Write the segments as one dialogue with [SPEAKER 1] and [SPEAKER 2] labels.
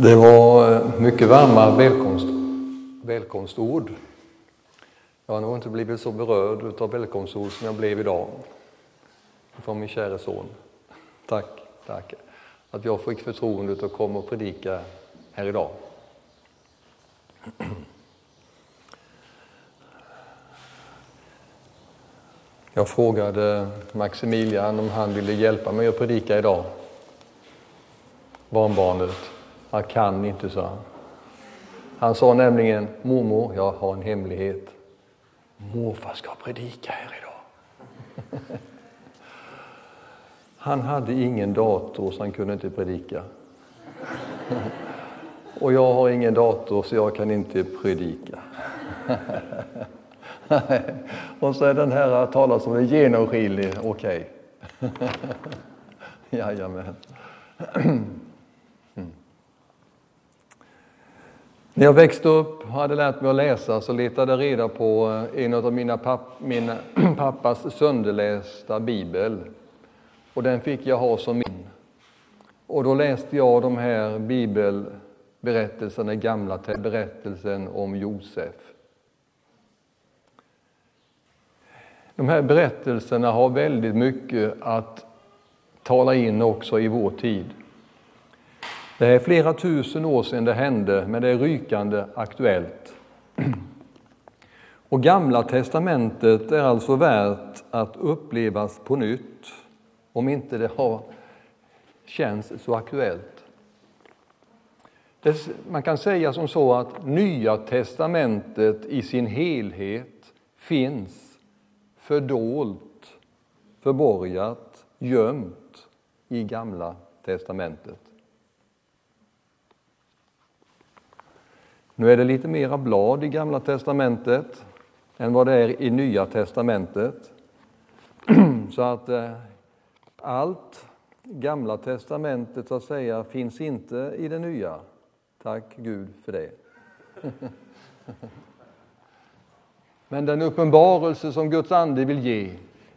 [SPEAKER 1] Det var eh, mycket varma välkomst, välkomstord. Jag har nog inte blivit så berörd av välkomstord som jag blev idag från min kära son. Tack, tack. Att jag fick förtroendet att komma och predika här idag. Jag frågade Maximilian om han ville hjälpa mig att predika idag. Barnbarnet. Jag kan inte, sa han. Han sa nämligen, mormor, jag har en hemlighet. Morfar ska predika här idag. Han hade ingen dator så han kunde inte predika. Och jag har ingen dator så jag kan inte predika. Och så är den här talar som är genomskinlig, okej. Okay. Jajamän. När jag växte upp och hade lärt mig att läsa så letade jag reda på eh, en av mina, papp, min pappas sönderlästa bibel. Och den fick jag ha som min. Och då läste jag de här bibelberättelserna, gamla berättelsen om Josef. De här berättelserna har väldigt mycket att tala in också i vår tid. Det är flera tusen år sedan det hände, men det är rykande aktuellt. Och Gamla testamentet är alltså värt att upplevas på nytt, om inte det har känns så aktuellt. Man kan säga som så att Nya testamentet i sin helhet finns fördolt, förborgat, gömt i Gamla testamentet. Nu är det lite mera blad i Gamla testamentet än vad det är i Nya testamentet. Så att eh, allt Gamla testamentet så att säga finns inte i det nya. Tack Gud för det. Men den uppenbarelse som Guds ande vill ge,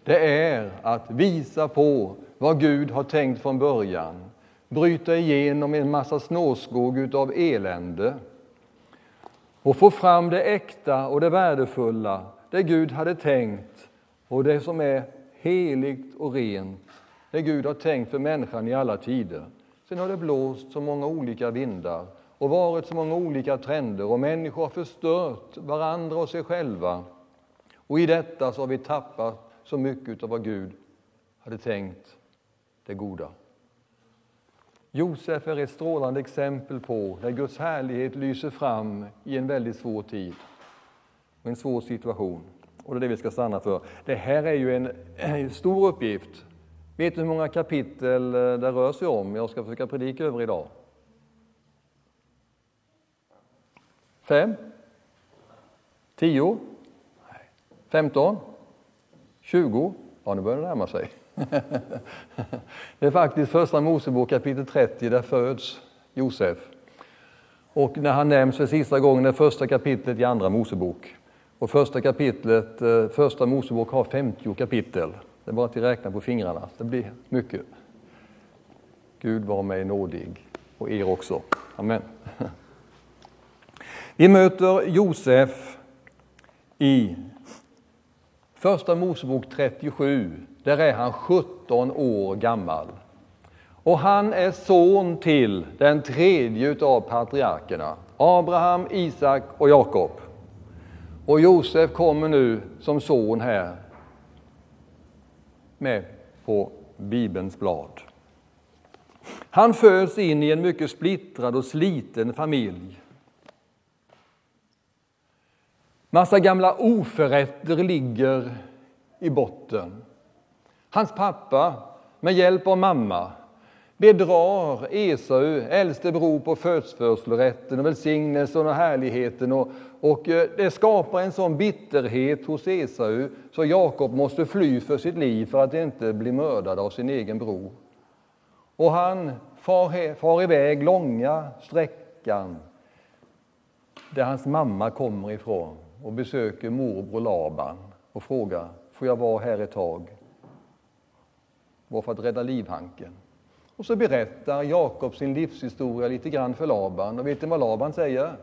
[SPEAKER 1] det är att visa på vad Gud har tänkt från början. Bryta igenom en massa snårskog av elände och få fram det äkta och det värdefulla, det Gud hade tänkt och det som är heligt och rent, det Gud har tänkt för människan i alla tider. Sen har det blåst så många olika vindar och varit så många olika trender och människor har förstört varandra och sig själva. Och i detta så har vi tappat så mycket av vad Gud hade tänkt det goda. Josef är ett strålande exempel på där Guds härlighet lyser fram i en väldigt svår tid och en svår situation. Och det är det vi ska stanna för. Det här är ju en, en stor uppgift. Vet du hur många kapitel eh, det rör sig om? Jag ska försöka predika över idag. Fem? Tio? Femton? Tjugo? Ja, nu börjar det närma sig. det är faktiskt Första Mosebok kapitel 30, där föds Josef. Och när han nämns för sista gången är första kapitlet i Andra Mosebok. Och första kapitlet, eh, Första Mosebok har 50 kapitel. Det är bara att räkna på fingrarna, det blir mycket. Gud var mig nådig, och er också. Amen. Vi möter Josef i Första Mosebok 37, där är han 17 år gammal. Och han är son till den tredje av patriarkerna, Abraham, Isak och Jakob. Och Josef kommer nu som son här med på Bibelns blad. Han föds in i en mycket splittrad och sliten familj. Massa gamla oförrätter ligger i botten. Hans pappa, med hjälp av mamma, bedrar Esau, äldste bror, på födsfödslorätten och välsignelsen och härligheten. Och, och eh, det skapar en sån bitterhet hos Esau så Jakob måste fly för sitt liv för att inte bli mördad av sin egen bror. Och han far, far iväg långa sträckan där hans mamma kommer ifrån och besöker morbror Laban och frågar, får jag vara här ett tag? Var för att rädda livhanken. Och så berättar Jakob sin livshistoria lite grann för Laban. Och vet ni vad Laban säger?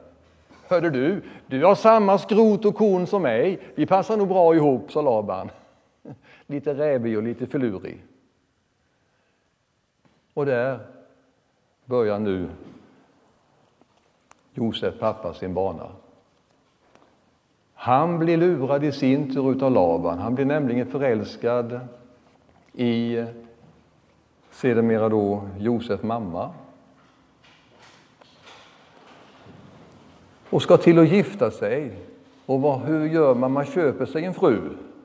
[SPEAKER 1] Hörde du, du har samma skrot och korn som mig. Vi passar nog bra ihop, sa Laban. Lite rävig och lite förlurig. Och där börjar nu Josef pappa sin bana. Han blir lurad i sin tur utav Laban. Han blir nämligen förälskad i sedermera då Josef mamma. Och ska till att gifta sig. Och vad, hur gör man? Man köper sig en fru.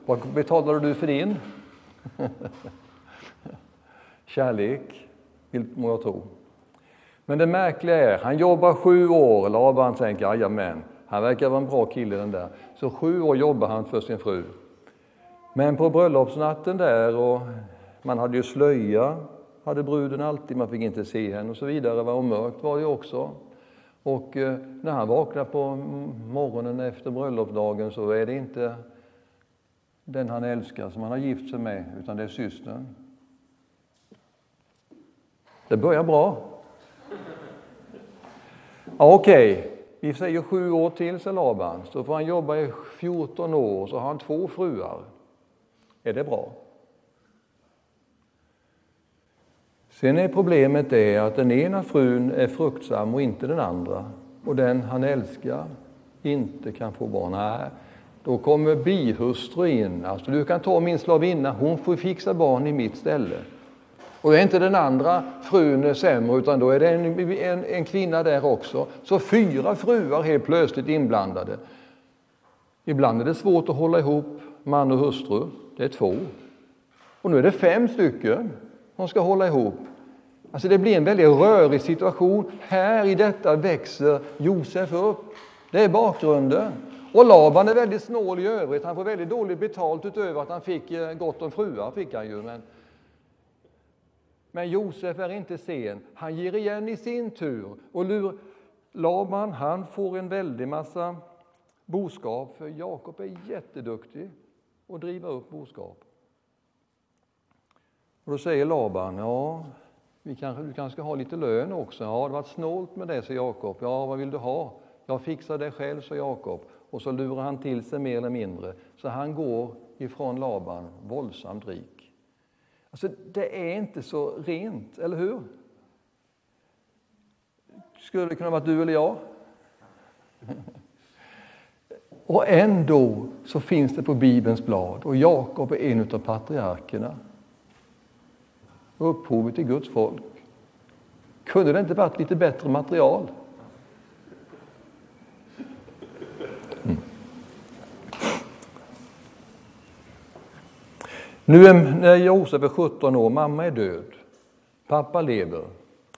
[SPEAKER 1] Vad betalar du för din? Kärlek, må jag tro. Men det märkliga är, han jobbar sju år. Laban tänker, jajamän, han verkar vara en bra kille den där. Så sju år jobbar han för sin fru. Men på bröllopsnatten där, och man hade ju slöja, hade bruden alltid, man fick inte se henne och så vidare. Och mörkt var det också. Och eh, när han vaknar på morgonen efter bröllopsdagen så är det inte den han älskar som han har gift sig med, utan det är systern. Det börjar bra. Ja, Okej, okay. vi säger sju år till, säger Laban. Så får han jobba i 14 år, så har han två fruar. Är det bra? Sen är problemet det att den ena frun är fruktsam och inte den andra. Och den han älskar inte kan få barn. Nej, då kommer bihustru in. Alltså, du kan ta min slavinna, hon får fixa barn i mitt ställe. Och då är inte den andra frun sämre, utan då är det en, en, en kvinna där också. Så fyra fruar helt plötsligt inblandade. Ibland är det svårt att hålla ihop man och hustru. Det är två. Och nu är det fem stycken som ska hålla ihop. Alltså det blir en väldigt rörig situation. Här i detta växer Josef upp. Det är bakgrunden. Och Laban är väldigt snål i övrigt. Han får väldigt dåligt betalt utöver att han fick eh, gott om fruar. Fick han ju, men men Josef är inte sen. Han ger igen i sin tur. Och lur, Laban han får en väldig massa boskap, för Jakob är jätteduktig och driva upp boskap. Och då säger Laban, ja, vi kanske, du kanske ska ha lite lön också. Ja, det har varit snålt med det, säger Jakob. Ja, vad vill du ha? Jag fixar det själv, säger Jakob. Och så lurar han till sig mer eller mindre. Så han går ifrån Laban våldsamt rik. Alltså, det är inte så rent, eller hur? Skulle det kunna vara du eller jag? Och ändå så finns det på Bibelns blad, och Jakob är en av patriarkerna. Upphovet till Guds folk. Kunde det inte varit lite bättre material? Mm. Nu är, när Josef är 17 år, mamma är död, pappa lever.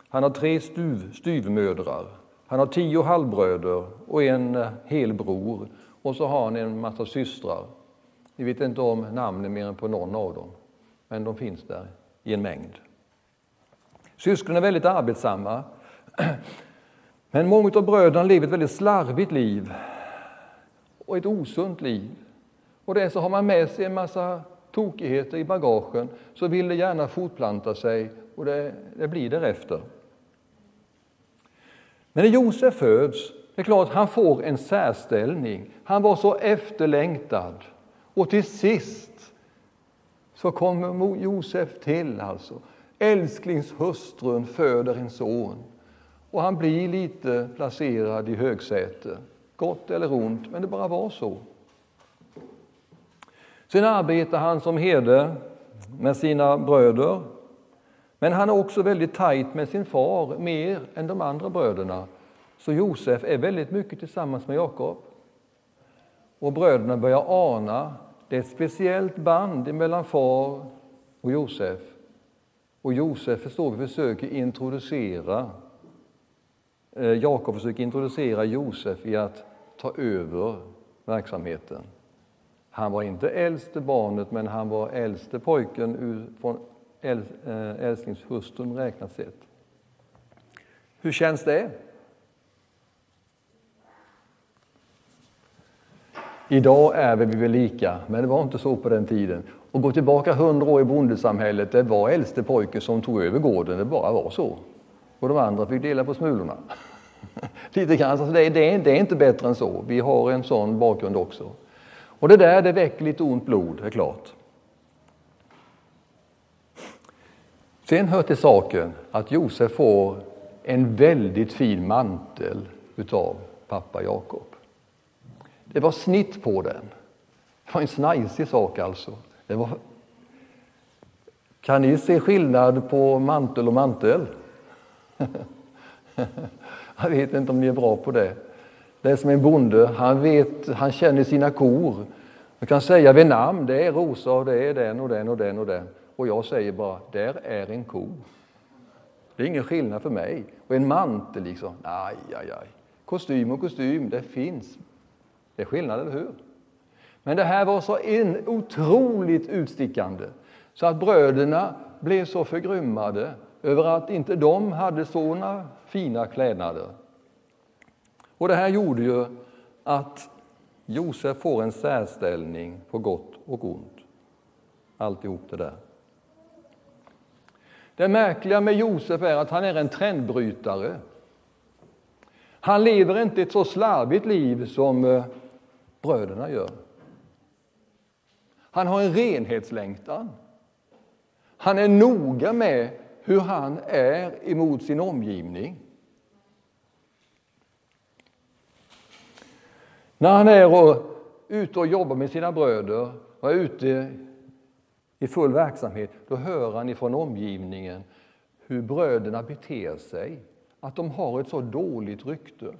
[SPEAKER 1] Han har tre stuv, styvmödrar, han har tio halvbröder och en eh, helbror. Och så har han en massa systrar. Ni vet inte om namnen mer än på någon av dem, men de finns där i en mängd. Syskonen är väldigt arbetsamma, men många av bröderna lever ett väldigt slarvigt liv och ett osunt liv. Och det så har man med sig en massa tokigheter i bagagen så vill det gärna fortplanta sig och det, det blir därefter. Men när Josef föds, det är klart han får en särställning. Han var så efterlängtad. Och till sist så kommer Josef till alltså. Älsklingshustrun föder en son och han blir lite placerad i högsäte. Gott eller ont, men det bara var så. Sen arbetar han som herde med sina bröder. Men han är också väldigt tajt med sin far, mer än de andra bröderna. Så Josef är väldigt mycket tillsammans med Jakob. Och bröderna börjar ana, det är ett speciellt band mellan far och Josef. Och Josef förstår vi försöker introducera, eh, Jakob försöker introducera Josef i att ta över verksamheten. Han var inte äldste barnet, men han var äldste pojken från eh, älsklingshustrun räknat sett. Hur känns det? Idag är vi väl lika, men det var inte så på den tiden. Och gå tillbaka hundra år i bondesamhället, det var äldste pojken som tog över gården, det bara var så. Och de andra fick dela på smulorna. Lite grann, alltså det, det, är, det är inte bättre än så. Vi har en sån bakgrund också. Och det där, det väcker lite ont blod, det är klart. Sen hör till saken att Josef får en väldigt fin mantel utav pappa Jakob. Det var snitt på den. Det var en snajsig sak alltså. Det var... Kan ni se skillnad på mantel och mantel? Jag vet inte om ni är bra på det. Det är som en bonde, han, vet, han känner sina kor. Han kan säga vid namn, det är Rosa och det är den och den och den och den. Och jag säger bara, där är en ko. Det är ingen skillnad för mig. Och en mantel liksom, aj, aj, aj. Kostym och kostym, det finns. Det är skillnad, eller hur? Men det här var så in, otroligt utstickande så att bröderna blev så förgrymmade över att inte de hade sådana fina klädnader. Och det här gjorde ju att Josef får en särställning på gott och ont. Alltihop det där. Det märkliga med Josef är att han är en trendbrytare. Han lever inte ett så slarvigt liv som eh, bröderna gör. Han har en renhetslängtan. Han är noga med hur han är emot sin omgivning. När han är och, ute och jobbar med sina bröder och är ute i full verksamhet, då hör han ifrån omgivningen hur bröderna beter sig, att de har ett så dåligt rykte.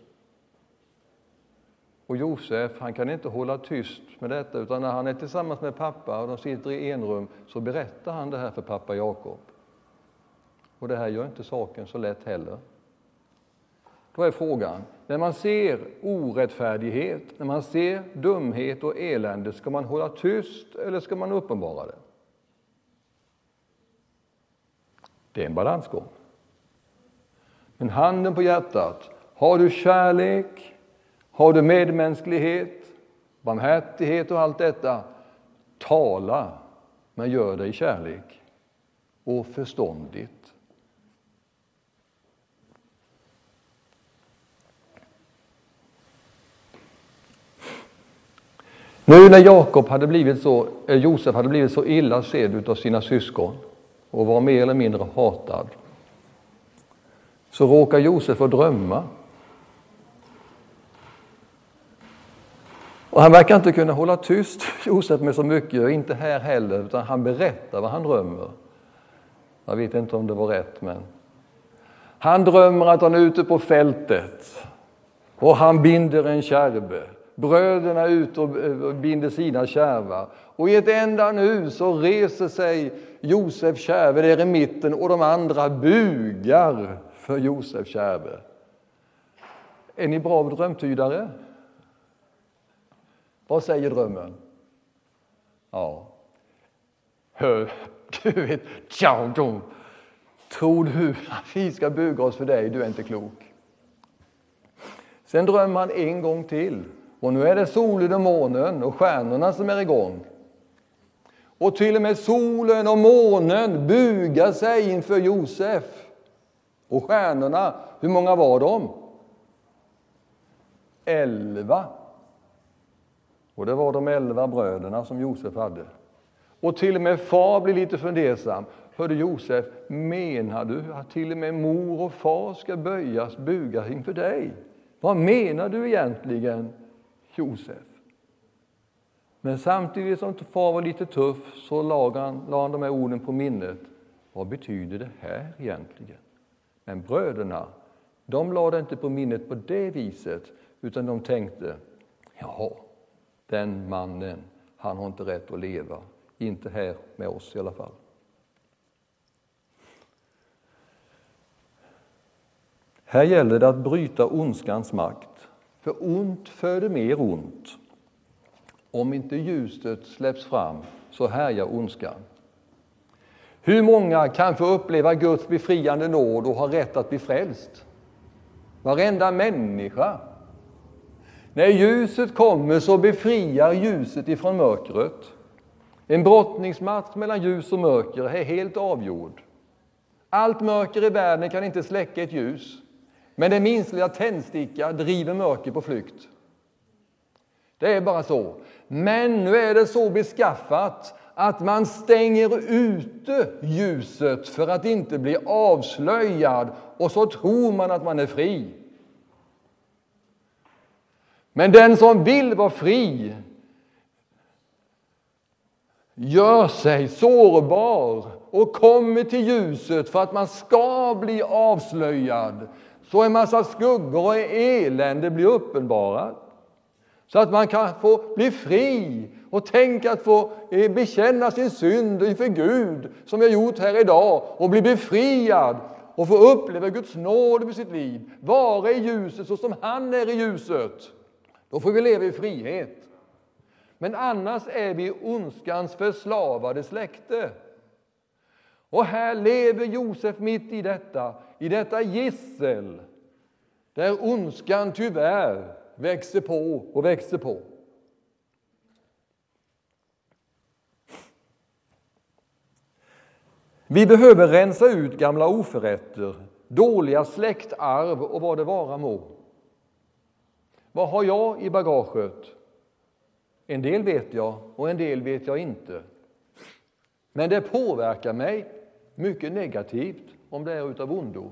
[SPEAKER 1] Och Josef, han kan inte hålla tyst med detta, utan när han är tillsammans med pappa och de sitter i enrum så berättar han det här för pappa Jakob. Och det här gör inte saken så lätt heller. Då är frågan, när man ser orättfärdighet, när man ser dumhet och elände, ska man hålla tyst eller ska man uppenbara det? Det är en balansgång. Men handen på hjärtat, har du kärlek, har du medmänsklighet, barmhärtighet och allt detta, tala, men gör det i kärlek och förståndigt. Nu när Jakob hade blivit så, eh, Josef hade blivit så illa sedd av sina syskon och var mer eller mindre hatad så råkar Josef att drömma. Och han verkar inte kunna hålla tyst, Josef, med så mycket, inte här heller, utan han berättar vad han drömmer. Jag vet inte om det var rätt, men han drömmer att han är ute på fältet och han binder en kärve. bröderna är ute eh, och binder sina kärvar. Och i ett enda nu så reser sig Josef kärve där i mitten och de andra bugar för Josef kärve. Är ni bra drömtydare? Vad säger drömmen? Ja. Hör, du vet, tja, Tror du att vi ska buga oss för dig? Du är inte klok. Sen drömmer han en gång till. Och nu är det solen och månen och stjärnorna som är igång. Och till och med solen och månen bugar sig inför Josef. Och stjärnorna, hur många var de? Elva. Och det var de elva bröderna som Josef hade. Och till och med far blir lite fundersam. Hörde Josef, menar du att till och med mor och far ska böjas, buga inför dig? Vad menar du egentligen? Josef. Men samtidigt som far var lite tuff så la han, la han de här orden på minnet. Vad betyder det här egentligen? Men bröderna, de lade inte på minnet på det viset, utan de tänkte, jaha, den mannen, han har inte rätt att leva. Inte här med oss i alla fall. Här gäller det att bryta ondskans makt. För ont föder mer ont. Om inte ljuset släpps fram så härjar ondskan. Hur många kan få uppleva Guds befriande nåd och ha rätt att bli frälst? Varenda människa. När ljuset kommer så befriar ljuset ifrån mörkret. En brottningsmatch mellan ljus och mörker är helt avgjord. Allt mörker i världen kan inte släcka ett ljus, men den minsta tändsticka driver mörker på flykt. Det är bara så. Men nu är det så beskaffat att man stänger ute ljuset för att inte bli avslöjad och så tror man att man är fri. Men den som vill vara fri gör sig sårbar och kommer till ljuset för att man ska bli avslöjad. Så en massa skuggor och elände blir uppenbarat. Så att man kan få bli fri och tänka att få eh, bekänna sin synd inför Gud som jag gjort här idag och bli befriad och få uppleva Guds nåd över sitt liv. Vara i ljuset så som han är i ljuset. Då får vi leva i frihet. Men annars är vi ondskans förslavade släkte. Och här lever Josef mitt i detta, i detta gissel, där ondskan tyvärr växer på och växer på. Vi behöver rensa ut gamla oförrätter, dåliga släktarv och vad det vara må. Vad har jag i bagaget? En del vet jag och en del vet jag inte. Men det påverkar mig mycket negativt om det är utav ondo.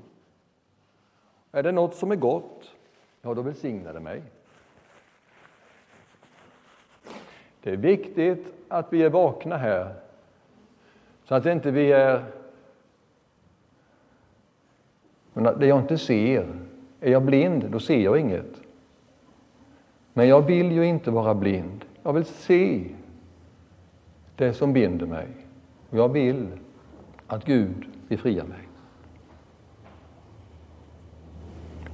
[SPEAKER 1] Är det något som är gott, ja, då välsignar det mig. Det är viktigt att vi är vakna här, så att inte vi är... Det jag inte ser, är jag blind, då ser jag inget. Men jag vill ju inte vara blind. Jag vill se det som binder mig. Och jag vill att Gud befriar mig.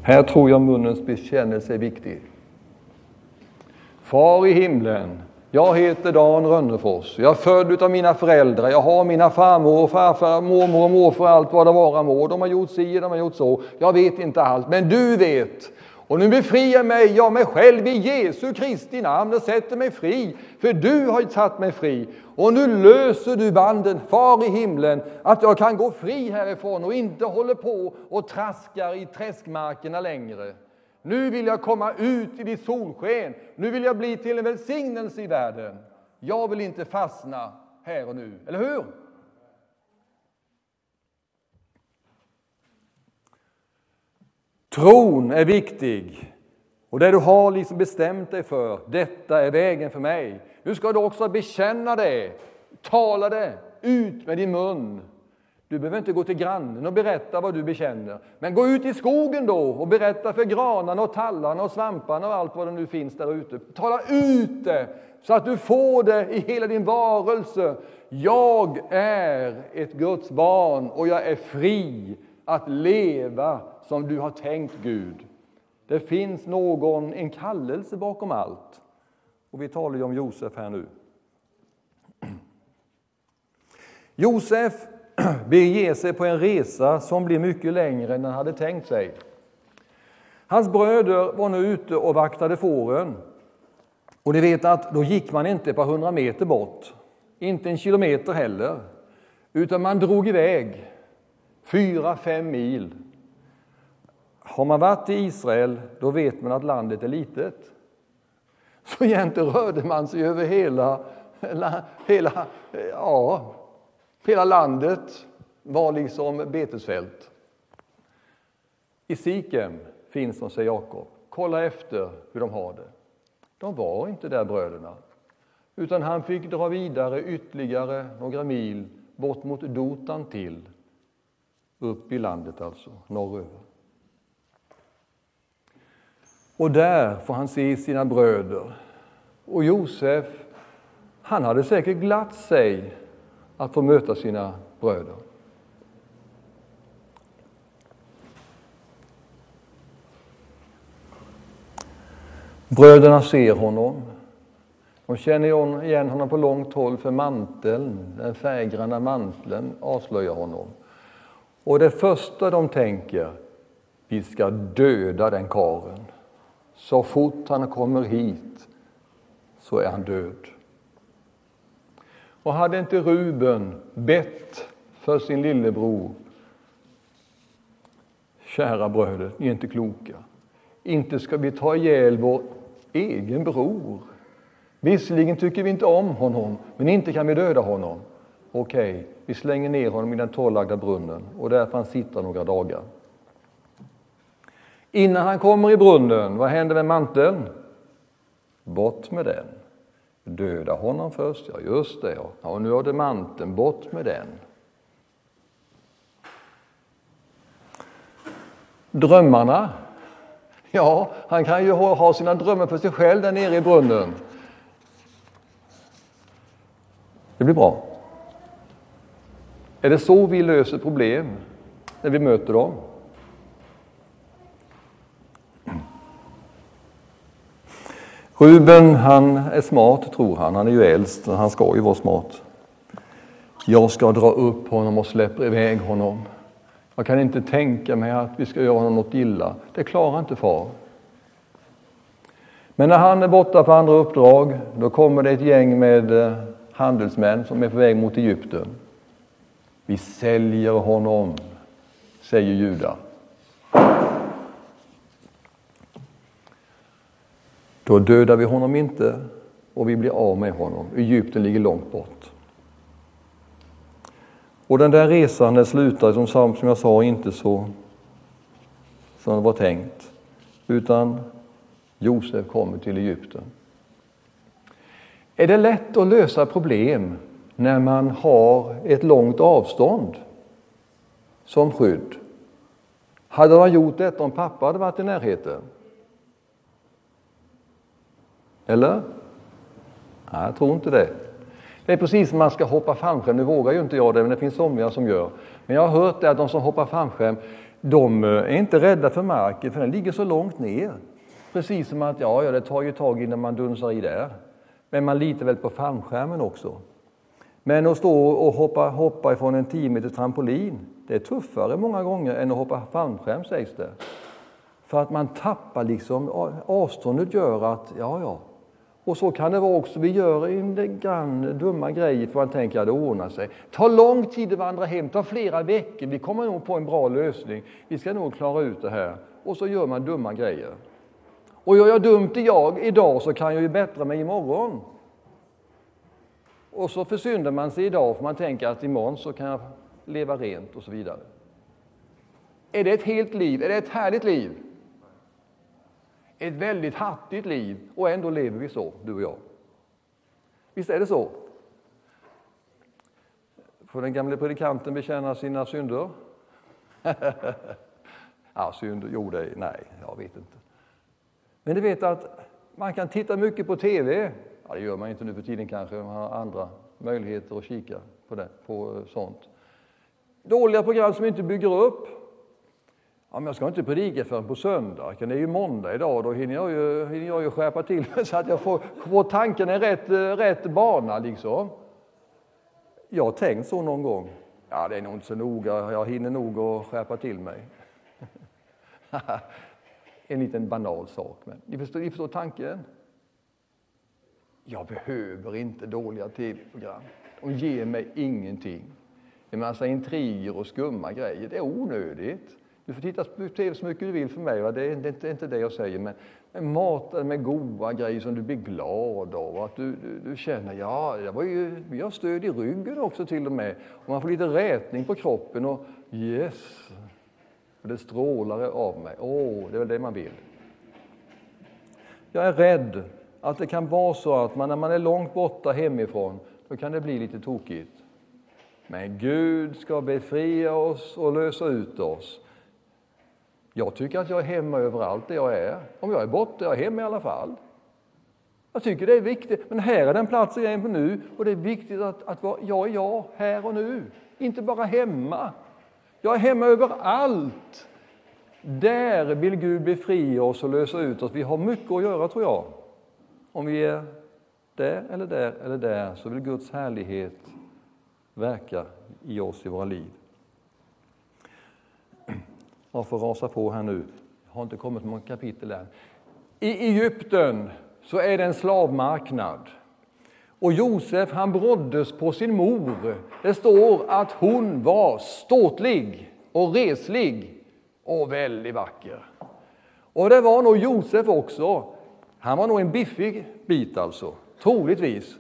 [SPEAKER 1] Här tror jag munnens bekännelse är viktig. Far i himlen, jag heter Dan Rönnefors. Jag är född av mina föräldrar. Jag har mina farmor och farfar, mormor och morfar, allt vad det vara må. De har gjort si, de har gjort så. Jag vet inte allt, men du vet. Och nu befriar mig, jag mig själv, i Jesu Kristi namn och sätter mig fri. För du har satt mig fri. Och nu löser du banden, Far i himlen, att jag kan gå fri härifrån och inte håller på och traskar i träskmarkerna längre. Nu vill jag komma ut i ditt solsken. Nu vill jag bli till en välsignelse i världen. Jag vill inte fastna här och nu, eller hur? Tron är viktig. Och det du har liksom bestämt dig för, detta är vägen för mig. Nu ska du också bekänna det, tala det ut med din mun. Du behöver inte gå till grannen och berätta vad du bekänner. Men gå ut i skogen då och berätta för granarna och tallarna och svamparna och allt vad det nu finns där ute. Tala ut det så att du får det i hela din varelse. Jag är ett Guds barn och jag är fri att leva som du har tänkt Gud. Det finns någon, en kallelse bakom allt. Och vi talar ju om Josef här nu. Josef beger sig på en resa som blir mycket längre än han hade tänkt sig. Hans bröder var nu ute och vaktade fåren. Och ni vet att då gick man inte ett par hundra meter bort, inte en kilometer heller, utan man drog iväg fyra, fem mil. Har man varit i Israel, då vet man att landet är litet. Så egentligen rörde man sig över hela, hela ja, Hela landet var liksom betesfält. I Sikem finns de, säger Jakob. Kolla efter hur de har det. De var inte där bröderna, utan han fick dra vidare ytterligare några mil bort mot Dotan till, upp i landet alltså, norröver. Och där får han se sina bröder. Och Josef, han hade säkert glatt sig att få möta sina bröder. Bröderna ser honom. De känner igen honom på långt håll för manteln, den färggranna manteln avslöjar honom. Och det första de tänker, vi ska döda den karen. Så fort han kommer hit så är han död. Och hade inte Ruben bett för sin lillebror Kära bröder, ni är inte kloka. Inte ska vi ta ihjäl vår egen bror. Visserligen tycker vi inte om honom, men inte kan vi döda honom. Okej, vi slänger ner honom i den torrlagda brunnen och där får han sitta några dagar. Innan han kommer i brunnen, vad händer med manteln? Bort med den. Döda honom först, ja just det. Ja. Och nu har du manteln, bort med den. Drömmarna. Ja, han kan ju ha sina drömmar för sig själv där nere i brunnen. Det blir bra. Är det så vi löser problem när vi möter dem? Ruben, han är smart tror han. Han är ju äldst, han ska ju vara smart. Jag ska dra upp honom och släppa iväg honom. Jag kan inte tänka mig att vi ska göra honom något illa. Det klarar inte far. Men när han är borta på andra uppdrag, då kommer det ett gäng med eh, handelsmän som är på väg mot Egypten. Vi säljer honom, säger Juda. Då dödar vi honom inte och vi blir av med honom. Egypten ligger långt bort. Och den där resan den slutar som, som jag sa inte så som det var tänkt. Utan Josef kommer till Egypten. Är det lätt att lösa problem när man har ett långt avstånd som skydd? Hade man gjort detta om pappa hade varit i närheten? Eller? Nej, jag tror inte det. Det är precis som man ska hoppa fallskärm. Nu vågar ju inte jag det, men det finns somliga som gör. Men jag har hört det att de som hoppar fallskärm, de eh, är inte rädda för marken, för den ligger så långt ner. Precis som att, ja, ja det tar ju tag innan man dunsar i där. Men man litar väl på fallskärmen också. Men att stå och hoppa, hoppa ifrån en 10 meters trampolin, det är tuffare många gånger än att hoppa fallskärm sägs det. För att man tappar liksom, avståndet gör att, ja, ja, och så kan det vara också. Vi gör en grann dumma grejer för man tänker att det ordnar sig. Ta lång tid att vandra hem, ta flera veckor. Vi kommer nog på en bra lösning. Vi ska nog klara ut det här. Och så gör man dumma grejer. Och gör jag dumt jag idag så kan jag ju bättra mig imorgon. Och så försyndar man sig idag för man tänker att imorgon så kan jag leva rent och så vidare. Är det ett helt liv? Är det ett härligt liv? Ett väldigt hattigt liv och ändå lever vi så, du och jag. Visst är det så? Får den gamle predikanten bekänna sina synder? ja, synder, jo, det, nej, jag vet inte. Men du vet att man kan titta mycket på TV. Ja, det gör man inte nu för tiden kanske, man har andra möjligheter att kika på, det, på eh, sånt. Dåliga program som inte bygger upp, Ja, men jag ska inte predika förrän på söndag, det är ju måndag idag, då hinner jag ju, hinner jag ju skärpa till mig så att jag får, får tanken i rätt, rätt bana. Liksom. Jag har tänkt så någon gång. Ja, det är nog inte så noga, jag hinner nog att skärpa till mig. en liten banal sak, men ni förstår, ni förstår tanken? Jag behöver inte dåliga tv-program. De ger mig ingenting. En massa intriger och skumma grejer, det är onödigt. Du får titta på tv så mycket du vill för mig, va? Det, är, det är inte det jag säger. Men, men mata med goda grejer som du blir glad av. Att du, du, du, känner, ja, det var ju, vi har stöd i ryggen också till och med. Och man får lite rätning på kroppen och yes, det strålar av mig. Åh, oh, det är väl det man vill. Jag är rädd att det kan vara så att man, när man är långt borta hemifrån, då kan det bli lite tokigt. Men Gud ska befria oss och lösa ut oss. Jag tycker att jag är hemma överallt där jag är. Om jag är borta, jag är hemma i alla fall. Jag tycker det är viktigt. Men här är den platsen jag är på nu och det är viktigt att, att vara, jag är jag här och nu. Inte bara hemma. Jag är hemma överallt. Där vill Gud befria oss och lösa ut oss. Vi har mycket att göra tror jag. Om vi är där eller där eller där så vill Guds härlighet verka i oss i våra liv. Jag får rasa på här nu. Jag har inte kommit många kapitel än. I Egypten så är det en slavmarknad. Och Josef han bråddes på sin mor. Det står att hon var ståtlig och reslig och väldigt vacker. Och det var nog Josef också. Han var nog en biffig bit alltså, troligtvis.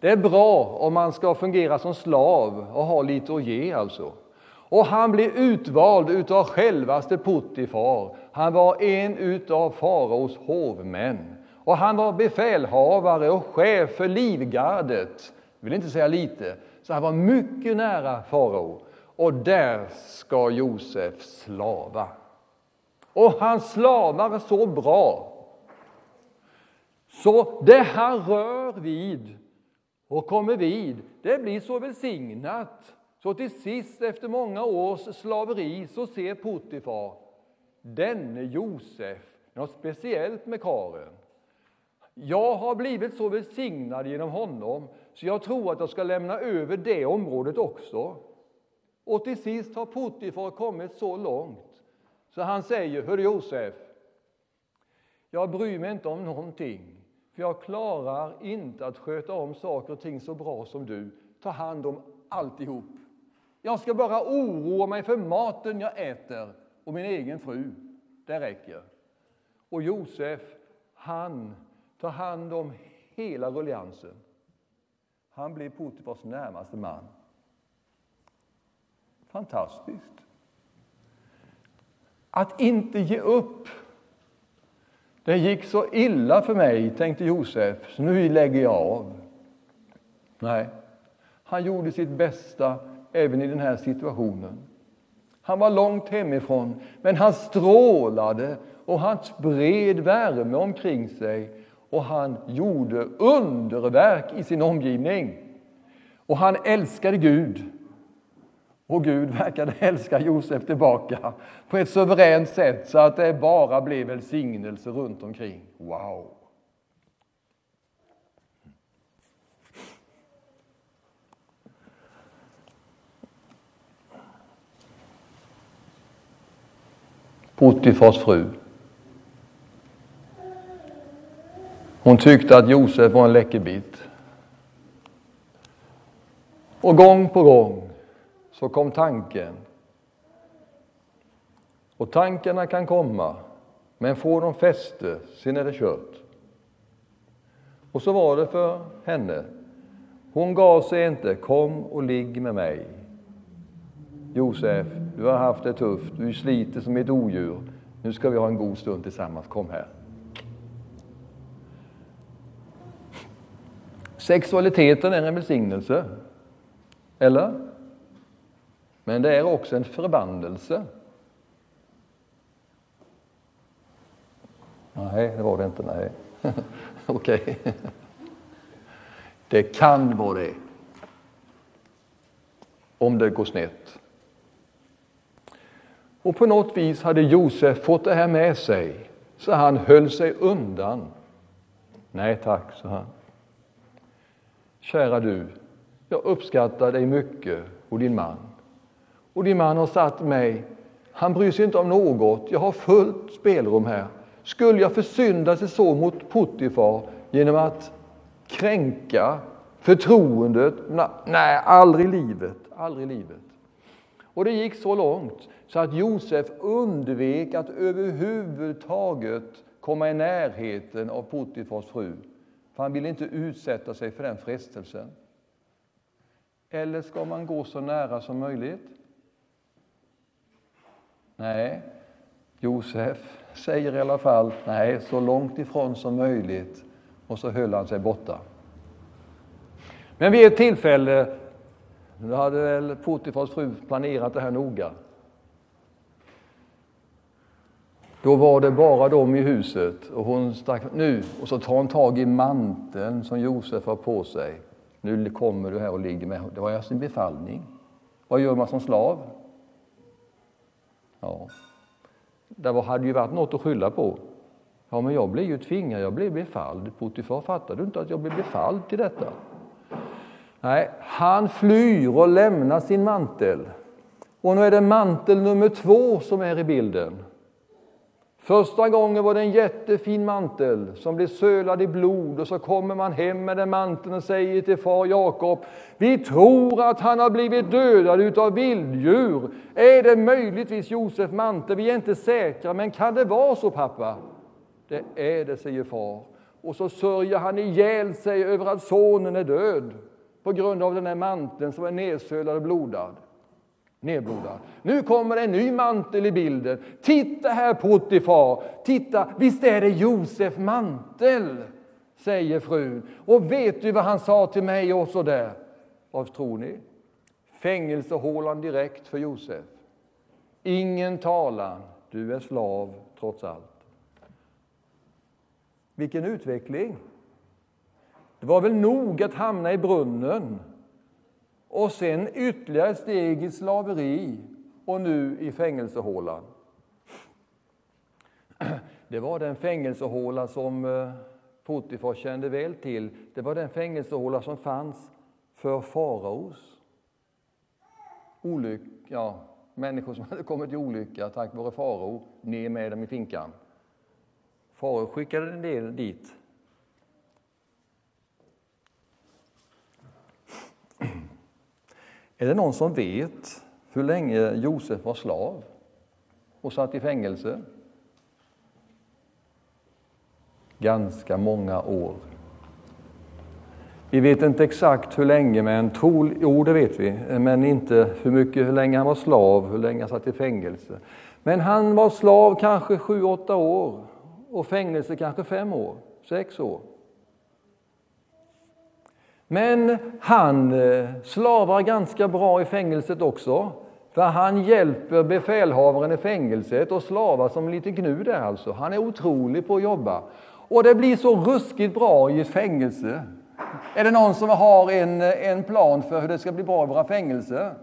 [SPEAKER 1] Det är bra om man ska fungera som slav och ha lite att ge alltså. Och han blev utvald utav självaste Puttifar. Han var en utav faraos hovmän. Och han var befälhavare och chef för livgardet. Jag vill inte säga lite. Så han var mycket nära farao. Och där ska Josef slava. Och han slavar så bra. Så det han rör vid och kommer vid, det blir så välsignat så till sist, efter många års slaveri, så ser Puttifar denne Josef något speciellt med karen. Jag har blivit så välsignad genom honom så jag tror att jag ska lämna över det området också. Och till sist har Puttifar kommit så långt så han säger, hör Josef, jag bryr mig inte om någonting, för jag klarar inte att sköta om saker och ting så bra som du. Ta hand om alltihop. Jag ska bara oroa mig för maten jag äter och min egen fru. Det räcker. Och Josef, han tar hand om hela ruljansen. Han blir Potifars närmaste man. Fantastiskt. Att inte ge upp. Det gick så illa för mig, tänkte Josef, så nu lägger jag av. Nej, han gjorde sitt bästa även i den här situationen. Han var långt hemifrån, men han strålade och han spred värme omkring sig och han gjorde underverk i sin omgivning. Och han älskade Gud. Och Gud verkade älska Josef tillbaka på ett suveränt sätt så att det bara blev välsignelse runt omkring. Wow! Potifars fru. Hon tyckte att Josef var en läckerbit. Och gång på gång så kom tanken. Och tankarna kan komma, men får de fäste, sen är det kört. Och så var det för henne. Hon gav sig inte. Kom och ligg med mig. Josef, du har haft det tufft, du sliter som ett odjur. Nu ska vi ha en god stund tillsammans, kom här. Sexualiteten är en välsignelse, eller? Men det är också en förbannelse. Nej, det var det inte. Nej. Okej. Okay. Det kan vara det. Om det går snett. Och på något vis hade Josef fått det här med sig, så han höll sig undan. Nej tack, sa han. Kära du, jag uppskattar dig mycket och din man. Och din man har satt mig, han bryr sig inte om något, jag har fullt spelrum här. Skulle jag försynda sig så mot Puttifar genom att kränka förtroendet? Nej, aldrig i livet, aldrig i livet. Och det gick så långt så att Josef undvek att överhuvudtaget komma i närheten av Potifars fru. För han ville inte utsätta sig för den frestelsen. Eller ska man gå så nära som möjligt? Nej, Josef säger i alla fall nej, så långt ifrån som möjligt och så höll han sig borta. Men vid ett tillfälle nu hade väl Potifars fru planerat det här noga. Då var det bara de i huset och hon stack nu och så tar hon tag i manteln som Josef har på sig. Nu kommer du här och ligger med. Det var ju sin befallning. Vad gör man som slav? Ja, det hade ju varit något att skylla på. Ja, men jag blev ju tvingad, jag blev befalld. Potifar, fattar du inte att jag blev befalld till detta? Nej, han flyr och lämnar sin mantel. Och nu är det mantel nummer två som är i bilden. Första gången var det en jättefin mantel som blev sölad i blod och så kommer man hem med den manteln och säger till far Jakob Vi tror att han har blivit dödad utav vilddjur. Är det möjligtvis Josef mantel? Vi är inte säkra, men kan det vara så pappa? Det är det, säger far. Och så sörjer han ihjäl sig över att sonen är död på grund av den här manteln som är nedsölad och blodad nedblodad. Nu kommer en ny mantel i bilden. Titta här Potifar, titta, visst är det Josef mantel, säger frun. Och vet du vad han sa till mig också där? Vad tror ni? Fängelsehålan direkt för Josef. Ingen talan, du är slav trots allt. Vilken utveckling! Det var väl nog att hamna i brunnen och sen ytterligare ett steg i slaveri och nu i fängelsehålan. Det var den fängelsehåla som eh, Potifar kände väl till. Det var den fängelsehåla som fanns för faraos olycka, ja, människor som hade kommit i olycka tack vare farao, ner med dem i finkan. Farao skickade en del dit Är det någon som vet hur länge Josef var slav och satt i fängelse? Ganska många år. Vi vet inte exakt hur länge, men trol, jo, det vet vi, men inte hur mycket, hur länge han var slav, hur länge han satt i fängelse. Men han var slav kanske sju, åtta år och fängelse kanske fem år, sex år. Men han eh, slavar ganska bra i fängelset också. För han hjälper befälhavaren i fängelset och slavar som lite gnu där alltså. Han är otrolig på att jobba. Och det blir så ruskigt bra i ett fängelse. Är det någon som har en, eh, en plan för hur det ska bli bra i våra fängelser?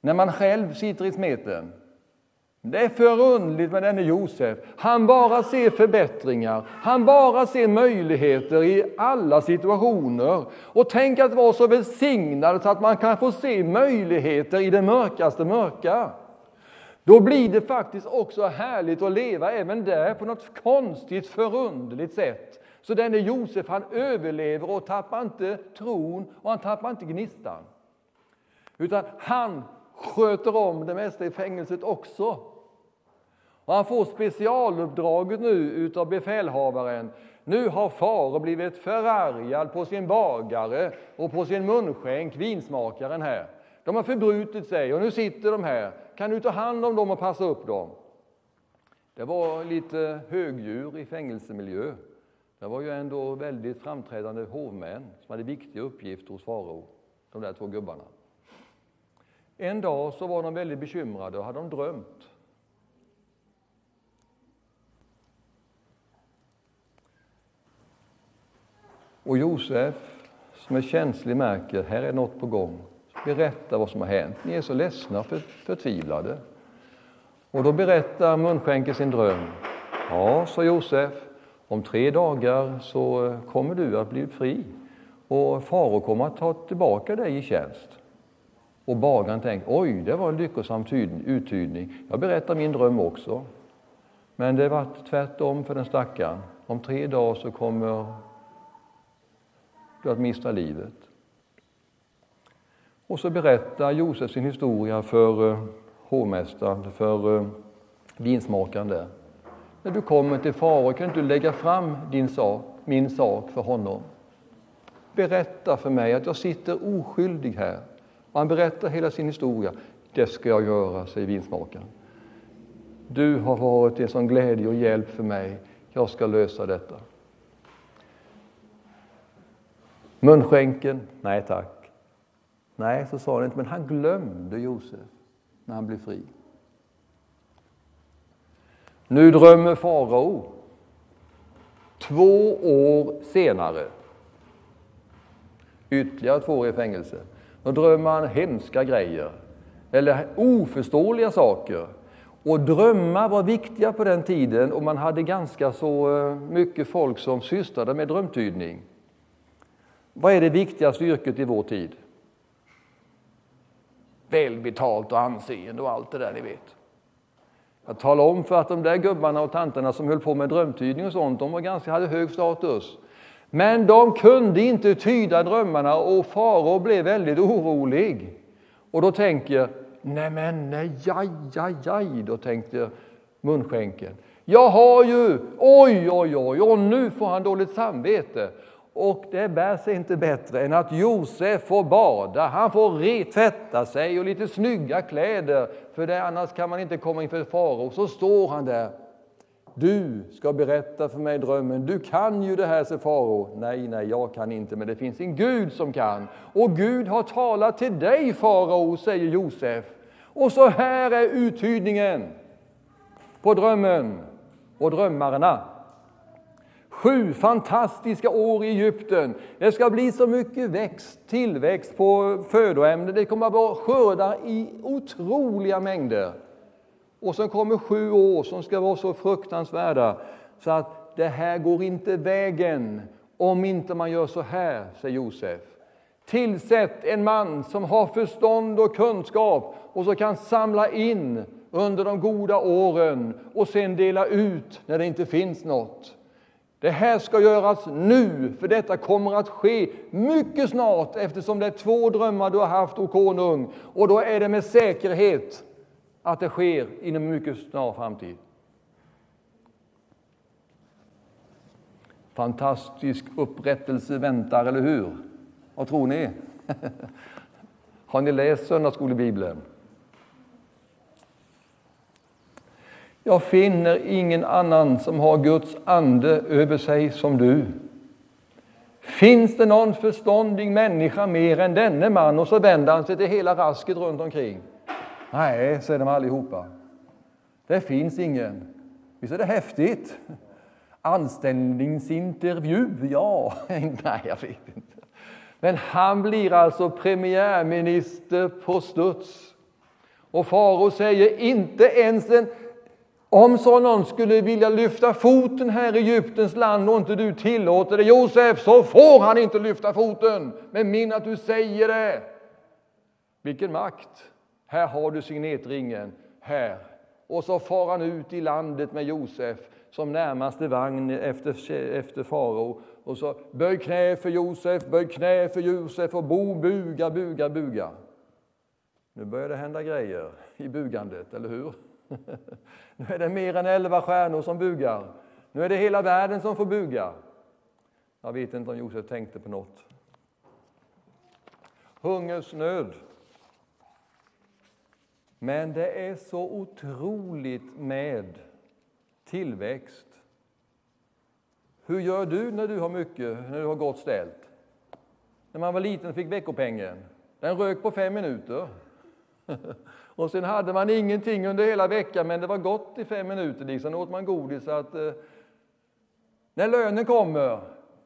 [SPEAKER 1] När man själv sitter i smeten. Det är förundligt med denne Josef. Han bara ser förbättringar, han bara ser möjligheter i alla situationer. Och tänk att vara så välsignad så att man kan få se möjligheter i det mörkaste mörka. Då blir det faktiskt också härligt att leva även där på något konstigt, förunderligt sätt. Så denne Josef han överlever och tappar inte tron och han tappar inte gnistan. Utan han sköter om det mesta i fängelset också. Och han får specialuppdraget nu utav befälhavaren. Nu har farao blivit förargad på sin bagare och på sin munskänk, vinsmakaren här. De har förbrutit sig och nu sitter de här. Kan du ta hand om dem och passa upp dem? Det var lite högdjur i fängelsemiljö. Det var ju ändå väldigt framträdande hovmän som hade viktiga uppgifter hos farao, de där två gubbarna. En dag så var de väldigt bekymrade och hade de drömt Och Josef, som är känslig, märker här är något på gång. Berätta vad som har hänt. Ni är så ledsna och för, förtvivlade. Och då berättar munskänken sin dröm. Ja, sa Josef, om tre dagar så eh, kommer du att bli fri och farao kommer att ta tillbaka dig i tjänst. Och bagaren tänkte, oj, det var en lyckosam uttydning. Jag berättar min dröm också. Men det var tvärtom för den stackaren. Om tre dagar så kommer för att mista livet. Och så berättar Josef sin historia för eh, hovmästaren, för eh, vinsmakaren där. När du kommer till farao kan du lägga fram din sak, min sak för honom. Berätta för mig att jag sitter oskyldig här. Och han berättar hela sin historia. Det ska jag göra, säger vinsmakaren. Du har varit en sån glädje och hjälp för mig. Jag ska lösa detta. Munskänken? Nej tack. Nej, så sa han inte, men han glömde Josef när han blev fri. Nu drömmer farao. Två år senare, ytterligare två år i fängelse, då drömmer han hemska grejer, eller oförståeliga saker. Och drömmar var viktiga på den tiden och man hade ganska så eh, mycket folk som sysslade med drömtydning. Vad är det viktigaste yrket i vår tid? Välbetalt och anseende och allt det där ni vet. Jag talade om för att de där gubbarna och tanterna som höll på med drömtydning och sånt, de var ganska, hade hög status. Men de kunde inte tyda drömmarna och farao blev väldigt orolig. Och då tänker jag, nej men nej, aj, aj, aj, då tänkte munskänken. Jag har ju, oj, oj, oj, och nu får han dåligt samvete. Och det bär sig inte bättre än att Josef får bada, han får tvätta sig och lite snygga kläder, för det, annars kan man inte komma inför farao. Så står han där. Du ska berätta för mig drömmen, du kan ju det här, säger farao. Nej, nej, jag kan inte, men det finns en Gud som kan. Och Gud har talat till dig, farao, säger Josef. Och så här är uttydningen på drömmen och drömmarna. Sju fantastiska år i Egypten. Det ska bli så mycket växt, tillväxt på födoämnen. Det kommer att vara skördar i otroliga mängder. Och sen kommer sju år som ska vara så fruktansvärda så att det här går inte vägen om inte man gör så här, säger Josef. Tillsätt en man som har förstånd och kunskap och som kan samla in under de goda åren och sen dela ut när det inte finns något. Det här ska göras nu, för detta kommer att ske mycket snart eftersom det är två drömmar du har haft, o konung, och då är det med säkerhet att det sker inom en mycket snar framtid. Fantastisk upprättelse väntar, eller hur? Vad tror ni? Har ni läst söndagsskolebibeln? Jag finner ingen annan som har Guds ande över sig som du. Finns det någon förståndig människa mer än denne man? Och så vänder han sig till hela rasket runt omkring. Nej, säger de allihopa. Det finns ingen. Visst är det häftigt? Anställningsintervju, ja. Nej, jag vet inte. Men han blir alltså premiärminister på studs. Och farao säger inte ens en om så någon skulle vilja lyfta foten här i Egyptens land och inte du tillåter det, Josef, så får han inte lyfta foten med min att du säger det. Vilken makt! Här har du signetringen, här. Och så far han ut i landet med Josef som närmaste vagn efter, efter farao. Och så böj knä för Josef, böj knä för Josef och bo, buga, buga, buga. Nu börjar det hända grejer i bugandet, eller hur? Nu är det mer än elva stjärnor som bugar. Nu är det hela världen som får buga. Jag vet inte om Josef tänkte på något. Hungersnöd. Men det är så otroligt med tillväxt. Hur gör du när du har mycket, när du har gott ställt? När man var liten fick veckopengen. Den rök på fem minuter. Och sen hade man ingenting under hela veckan, men det var gott i fem minuter. Liksom. Då åt man godis. Så att, eh, när lönen kommer,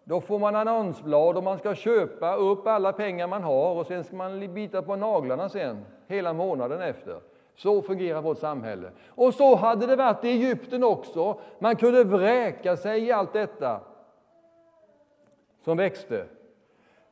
[SPEAKER 1] då får man annonsblad och man ska köpa upp alla pengar man har och sen ska man bita på naglarna sen, hela månaden efter. Så fungerar vårt samhälle. Och så hade det varit i Egypten också. Man kunde vräka sig i allt detta som växte.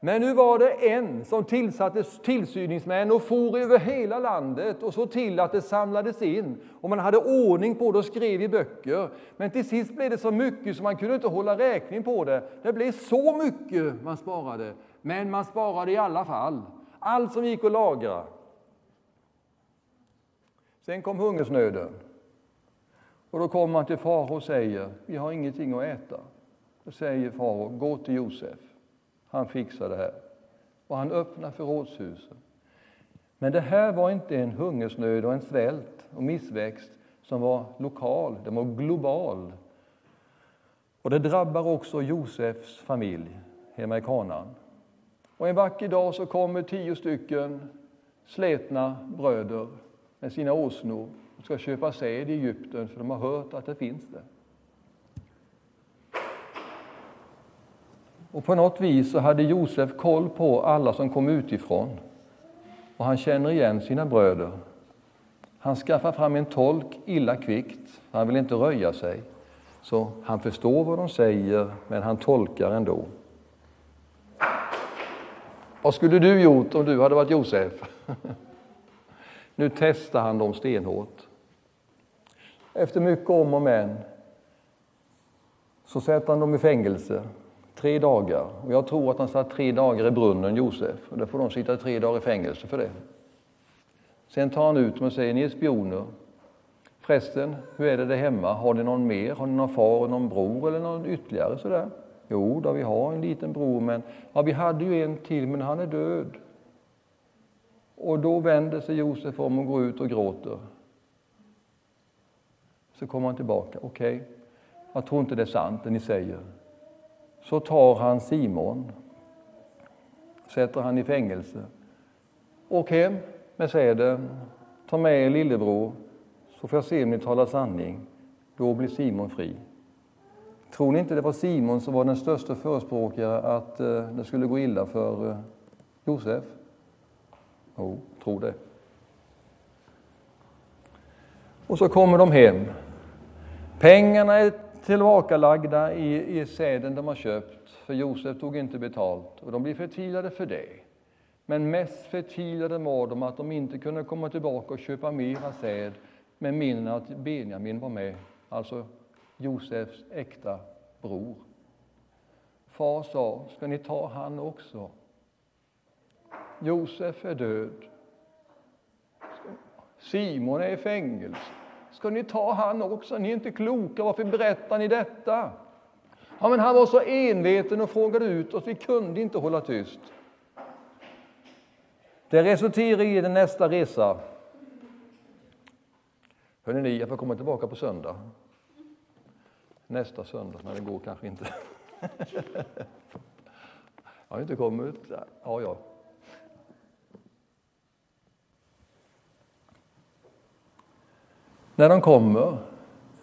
[SPEAKER 1] Men nu var det en som tillsatte tillsyningsmän och for över hela landet och såg till att det samlades in. Och man hade ordning på det och skrev i böcker. Men till sist blev det så mycket så man kunde inte hålla räkning på det. Det blev så mycket man sparade. Men man sparade i alla fall. Allt som gick att lagra. Sen kom hungersnöden. Och då kommer man till farao och säger, vi har ingenting att äta. Då säger farao, gå till Josef. Han fixar det här. Och han öppnar förrådshusen. Men det här var inte en hungersnöd och en svält och missväxt som var lokal, den var global. Och det drabbar också Josefs familj hemma i Kanaan. Och en vacker dag så kommer tio stycken slätna bröder med sina åsnor och ska köpa säd i Egypten för de har hört att det finns det. Och på något vis så hade Josef koll på alla som kom utifrån. Och han känner igen sina bröder. Han skaffar fram en tolk illa kvickt, han vill inte röja sig. Så han förstår vad de säger, men han tolkar ändå. Vad skulle du gjort om du hade varit Josef? nu testar han dem stenhårt. Efter mycket om och men så sätter han dem i fängelse tre dagar. Och jag tror att han satt tre dagar i brunnen, Josef. Och då får de sitta tre dagar i fängelse för det. Sen tar han ut dem och säger, ni är spioner. Förresten, hur är det där hemma? Har ni någon mer? Har ni någon far, någon bror eller någon ytterligare sådär? Jo, då vi har en liten bror, men ja, vi hade ju en till, men han är död. Och då vänder sig Josef om och går ut och gråter. Så kommer han tillbaka. Okej, okay, jag tror inte det är sant det ni säger. Så tar han Simon, sätter han i fängelse. Åk hem med säden, ta med er lillebror, så får jag se om ni talar sanning. Då blir Simon fri. Tror ni inte det var Simon som var den största förespråkare att eh, det skulle gå illa för eh, Josef? Jo, tro det. Och så kommer de hem. Pengarna är tillbakalagda i, i säden de har köpt, för Josef tog inte betalt och de blir förtvivlade för det. Men mest förtvivlade var de att de inte kunde komma tillbaka och köpa mera säd med mindre att Benjamin var med, alltså Josefs äkta bror. Far sa, ska ni ta han också? Josef är död. Simon är i fängelse. Ska ni ta han också? Ni är inte kloka, varför berättar ni detta? Ja, men han var så enveten och frågade ut oss, vi kunde inte hålla tyst. Det resulterar i den nästa resa. Hörrni, ni, jag får komma tillbaka på söndag. Nästa söndag, men det går kanske inte. jag har inte kommit. Ja, ja. När de kommer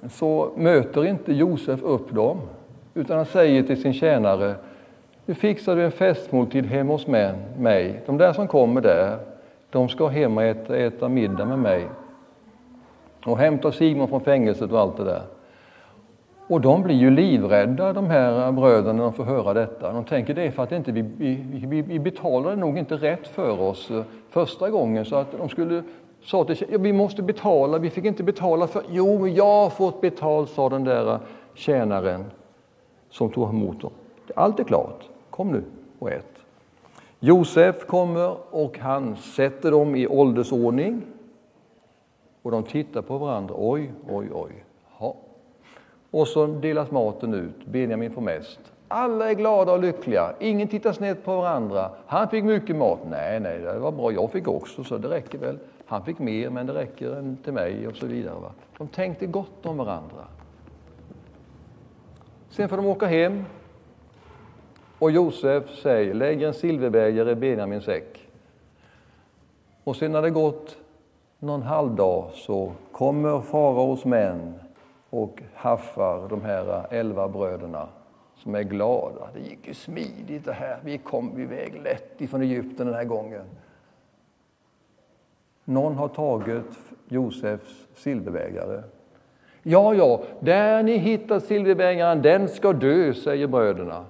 [SPEAKER 1] så möter inte Josef upp dem, utan han säger till sin tjänare, nu fixar du en festmåltid hemma hos mig. De där som kommer där, de ska hem och äta, äta middag med mig. Och hämta Simon från fängelset och allt det där. Och de blir ju livrädda, de här bröderna, när de får höra detta. De tänker det är för att inte vi, vi, vi betalade nog inte rätt för oss eh, första gången, så att de skulle sa till ja, vi måste betala, vi fick inte betala för... Jo, jag har fått betalt, sa den där eh, tjänaren som tog emot dem. Allt är klart, kom nu och ät. Josef kommer och han sätter dem i åldersordning och de tittar på varandra. Oj, oj, oj. Ha. Och så delas maten ut. Benjamin får mest. Alla är glada och lyckliga. Ingen tittar snett på varandra. Han fick mycket mat. Nej, nej, det var bra. Jag fick också, så det räcker väl. Han fick mer, men det räcker än till mig och så vidare. Va? De tänkte gott om varandra. Sen får de åka hem och Josef säger, lägg en silverbägare i Benjamins säck. Och sen när det gått någon halvdag så kommer faraos män och haffar de här elva bröderna som är glada. Det gick ju smidigt det här. Vi kom iväg lätt ifrån Egypten den här gången. Någon har tagit Josefs silverbägare. Ja, ja, där ni hittar silverbägaren, den ska dö, säger bröderna.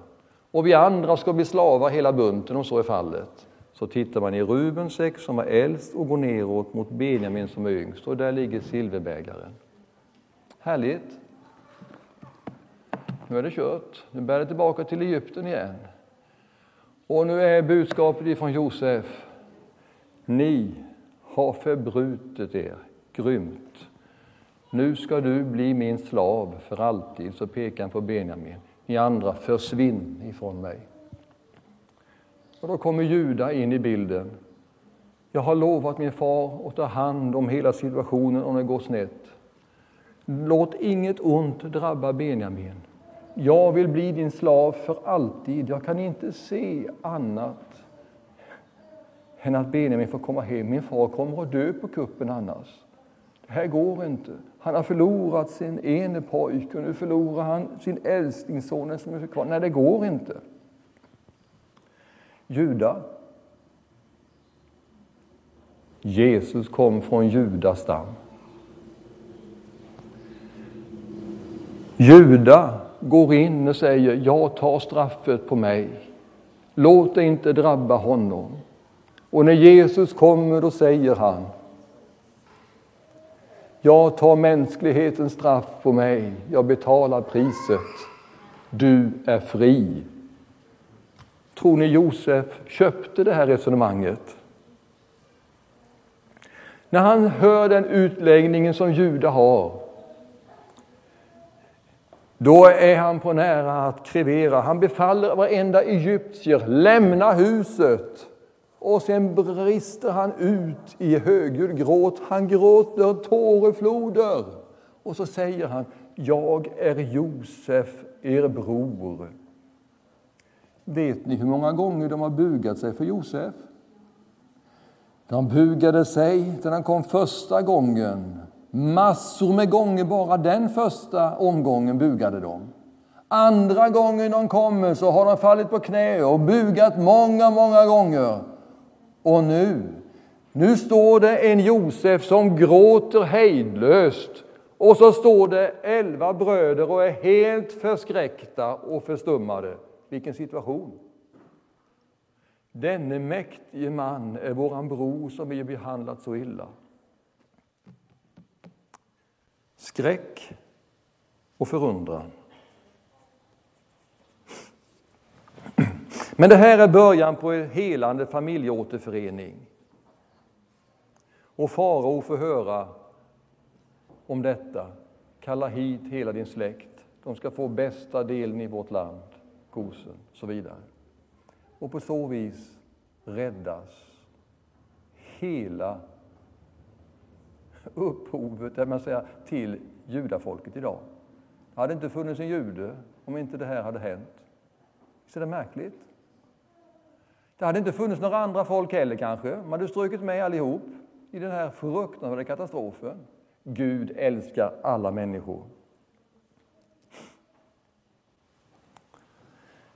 [SPEAKER 1] Och vi andra ska bli slavar hela bunten om så är fallet. Så tittar man i Rubens säck som var äldst och går neråt mot Benjamin som är yngst och där ligger silverbägaren. Härligt! Nu är det kört. Nu bär det tillbaka till Egypten igen. Och nu är budskapet ifrån Josef. Ni har förbrutit er grymt. Nu ska du bli min slav för alltid, så pekar han på Benjamin. Ni andra, försvinn ifrån mig. Och då kommer Juda in i bilden. Jag har lovat min far att ta hand om hela situationen om det går snett. Låt inget ont drabba Benjamin. Jag vill bli din slav för alltid. Jag kan inte se annat än att Benjamin får komma hem. Min far kommer att dö på kuppen annars. Det här går inte. Han har förlorat sin ene pojke och nu förlorar han sin älsklingsson som är kvar. Nej, det går inte. Juda. Jesus kom från Judas stam. Juda går in och säger, jag tar straffet på mig. Låt det inte drabba honom. Och när Jesus kommer då säger han, Jag tar mänsklighetens straff på mig. Jag betalar priset. Du är fri. Tror ni Josef köpte det här resonemanget? När han hör den utläggningen som Juda har, då är han på nära att krevera. Han befaller varenda egyptier, lämna huset. Och sen brister han ut i högljudd gråt. Han gråter tårefloder. Och så säger han, jag är Josef, er bror. Vet ni hur många gånger de har bugat sig för Josef? De bugade sig när han kom första gången. Massor med gånger bara den första omgången bugade de. Andra gången de kommer så har de fallit på knä och bugat många, många gånger. Och nu, nu står det en Josef som gråter hejdlöst och så står det elva bröder och är helt förskräckta och förstummade. Vilken situation! Denne mäktige man är våran bror som vi behandlat så illa. Skräck och förundran. Men det här är början på en helande familjeåterförening. Och farao får höra om detta. Kalla hit hela din släkt. De ska få bästa delen i vårt land, Gosen, och så vidare. Och på så vis räddas hela upphovet man säger, till judafolket idag. Det hade inte funnits en jude om inte det här hade hänt. Visst är det märkligt? Det hade inte funnits några andra folk heller kanske. Man hade strukit med allihop i den här fruktansvärda katastrofen. Gud älskar alla människor.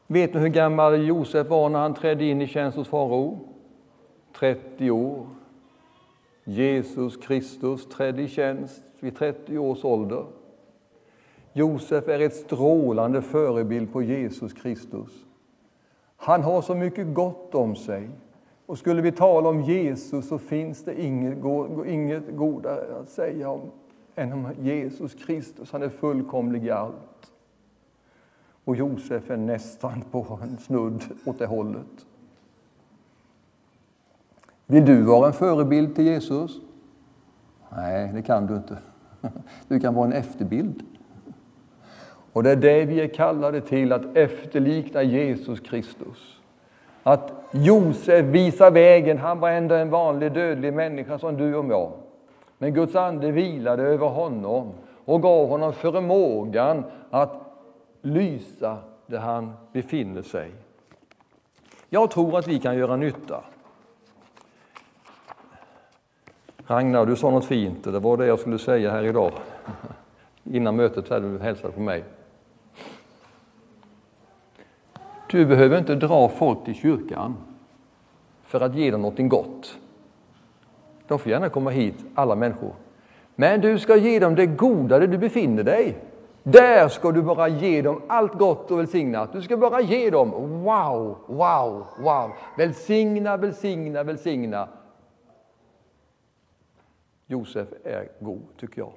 [SPEAKER 1] Vet ni hur gammal Josef var när han trädde in i tjänst hos farao? 30 år. Jesus Kristus trädde i tjänst vid 30 års ålder. Josef är ett strålande förebild på Jesus Kristus. Han har så mycket gott om sig. Och skulle vi tala om Jesus så finns det inget, inget godare att säga om än om Jesus Kristus. Han är fullkomlig i allt. Och Josef är nästan på en snudd åt det hållet. Vill du vara en förebild till Jesus? Nej, det kan du inte. Du kan vara en efterbild. Och det är det vi är kallade till, att efterlikna Jesus Kristus. Att Josef visar vägen, han var ändå en vanlig dödlig människa som du och jag. Men Guds ande vilade över honom och gav honom förmågan att lysa där han befinner sig. Jag tror att vi kan göra nytta. Ragnar, du sa något fint, det var det jag skulle säga här idag. Innan mötet hade du hälsat på mig. Du behöver inte dra folk till kyrkan för att ge dem någonting gott. De får gärna komma hit, alla människor. Men du ska ge dem det goda där du befinner dig. Där ska du bara ge dem allt gott och välsignat. Du ska bara ge dem wow, wow, wow. Välsigna, välsigna, välsigna. Josef är god, tycker jag.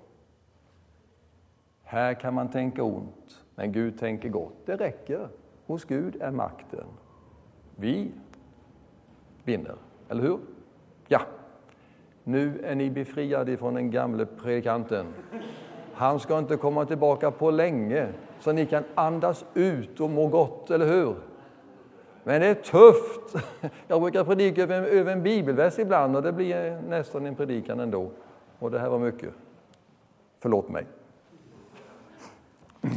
[SPEAKER 1] Här kan man tänka ont, men Gud tänker gott. Det räcker. Hos Gud är makten. Vi vinner, eller hur? Ja. Nu är ni befriade från den gamle predikanten. Han ska inte komma tillbaka på länge, så ni kan andas ut och må gott, eller hur? Men det är tufft. Jag brukar predika över, över en bibelvers ibland och det blir nästan en predikan ändå. Och det här var mycket. Förlåt mig.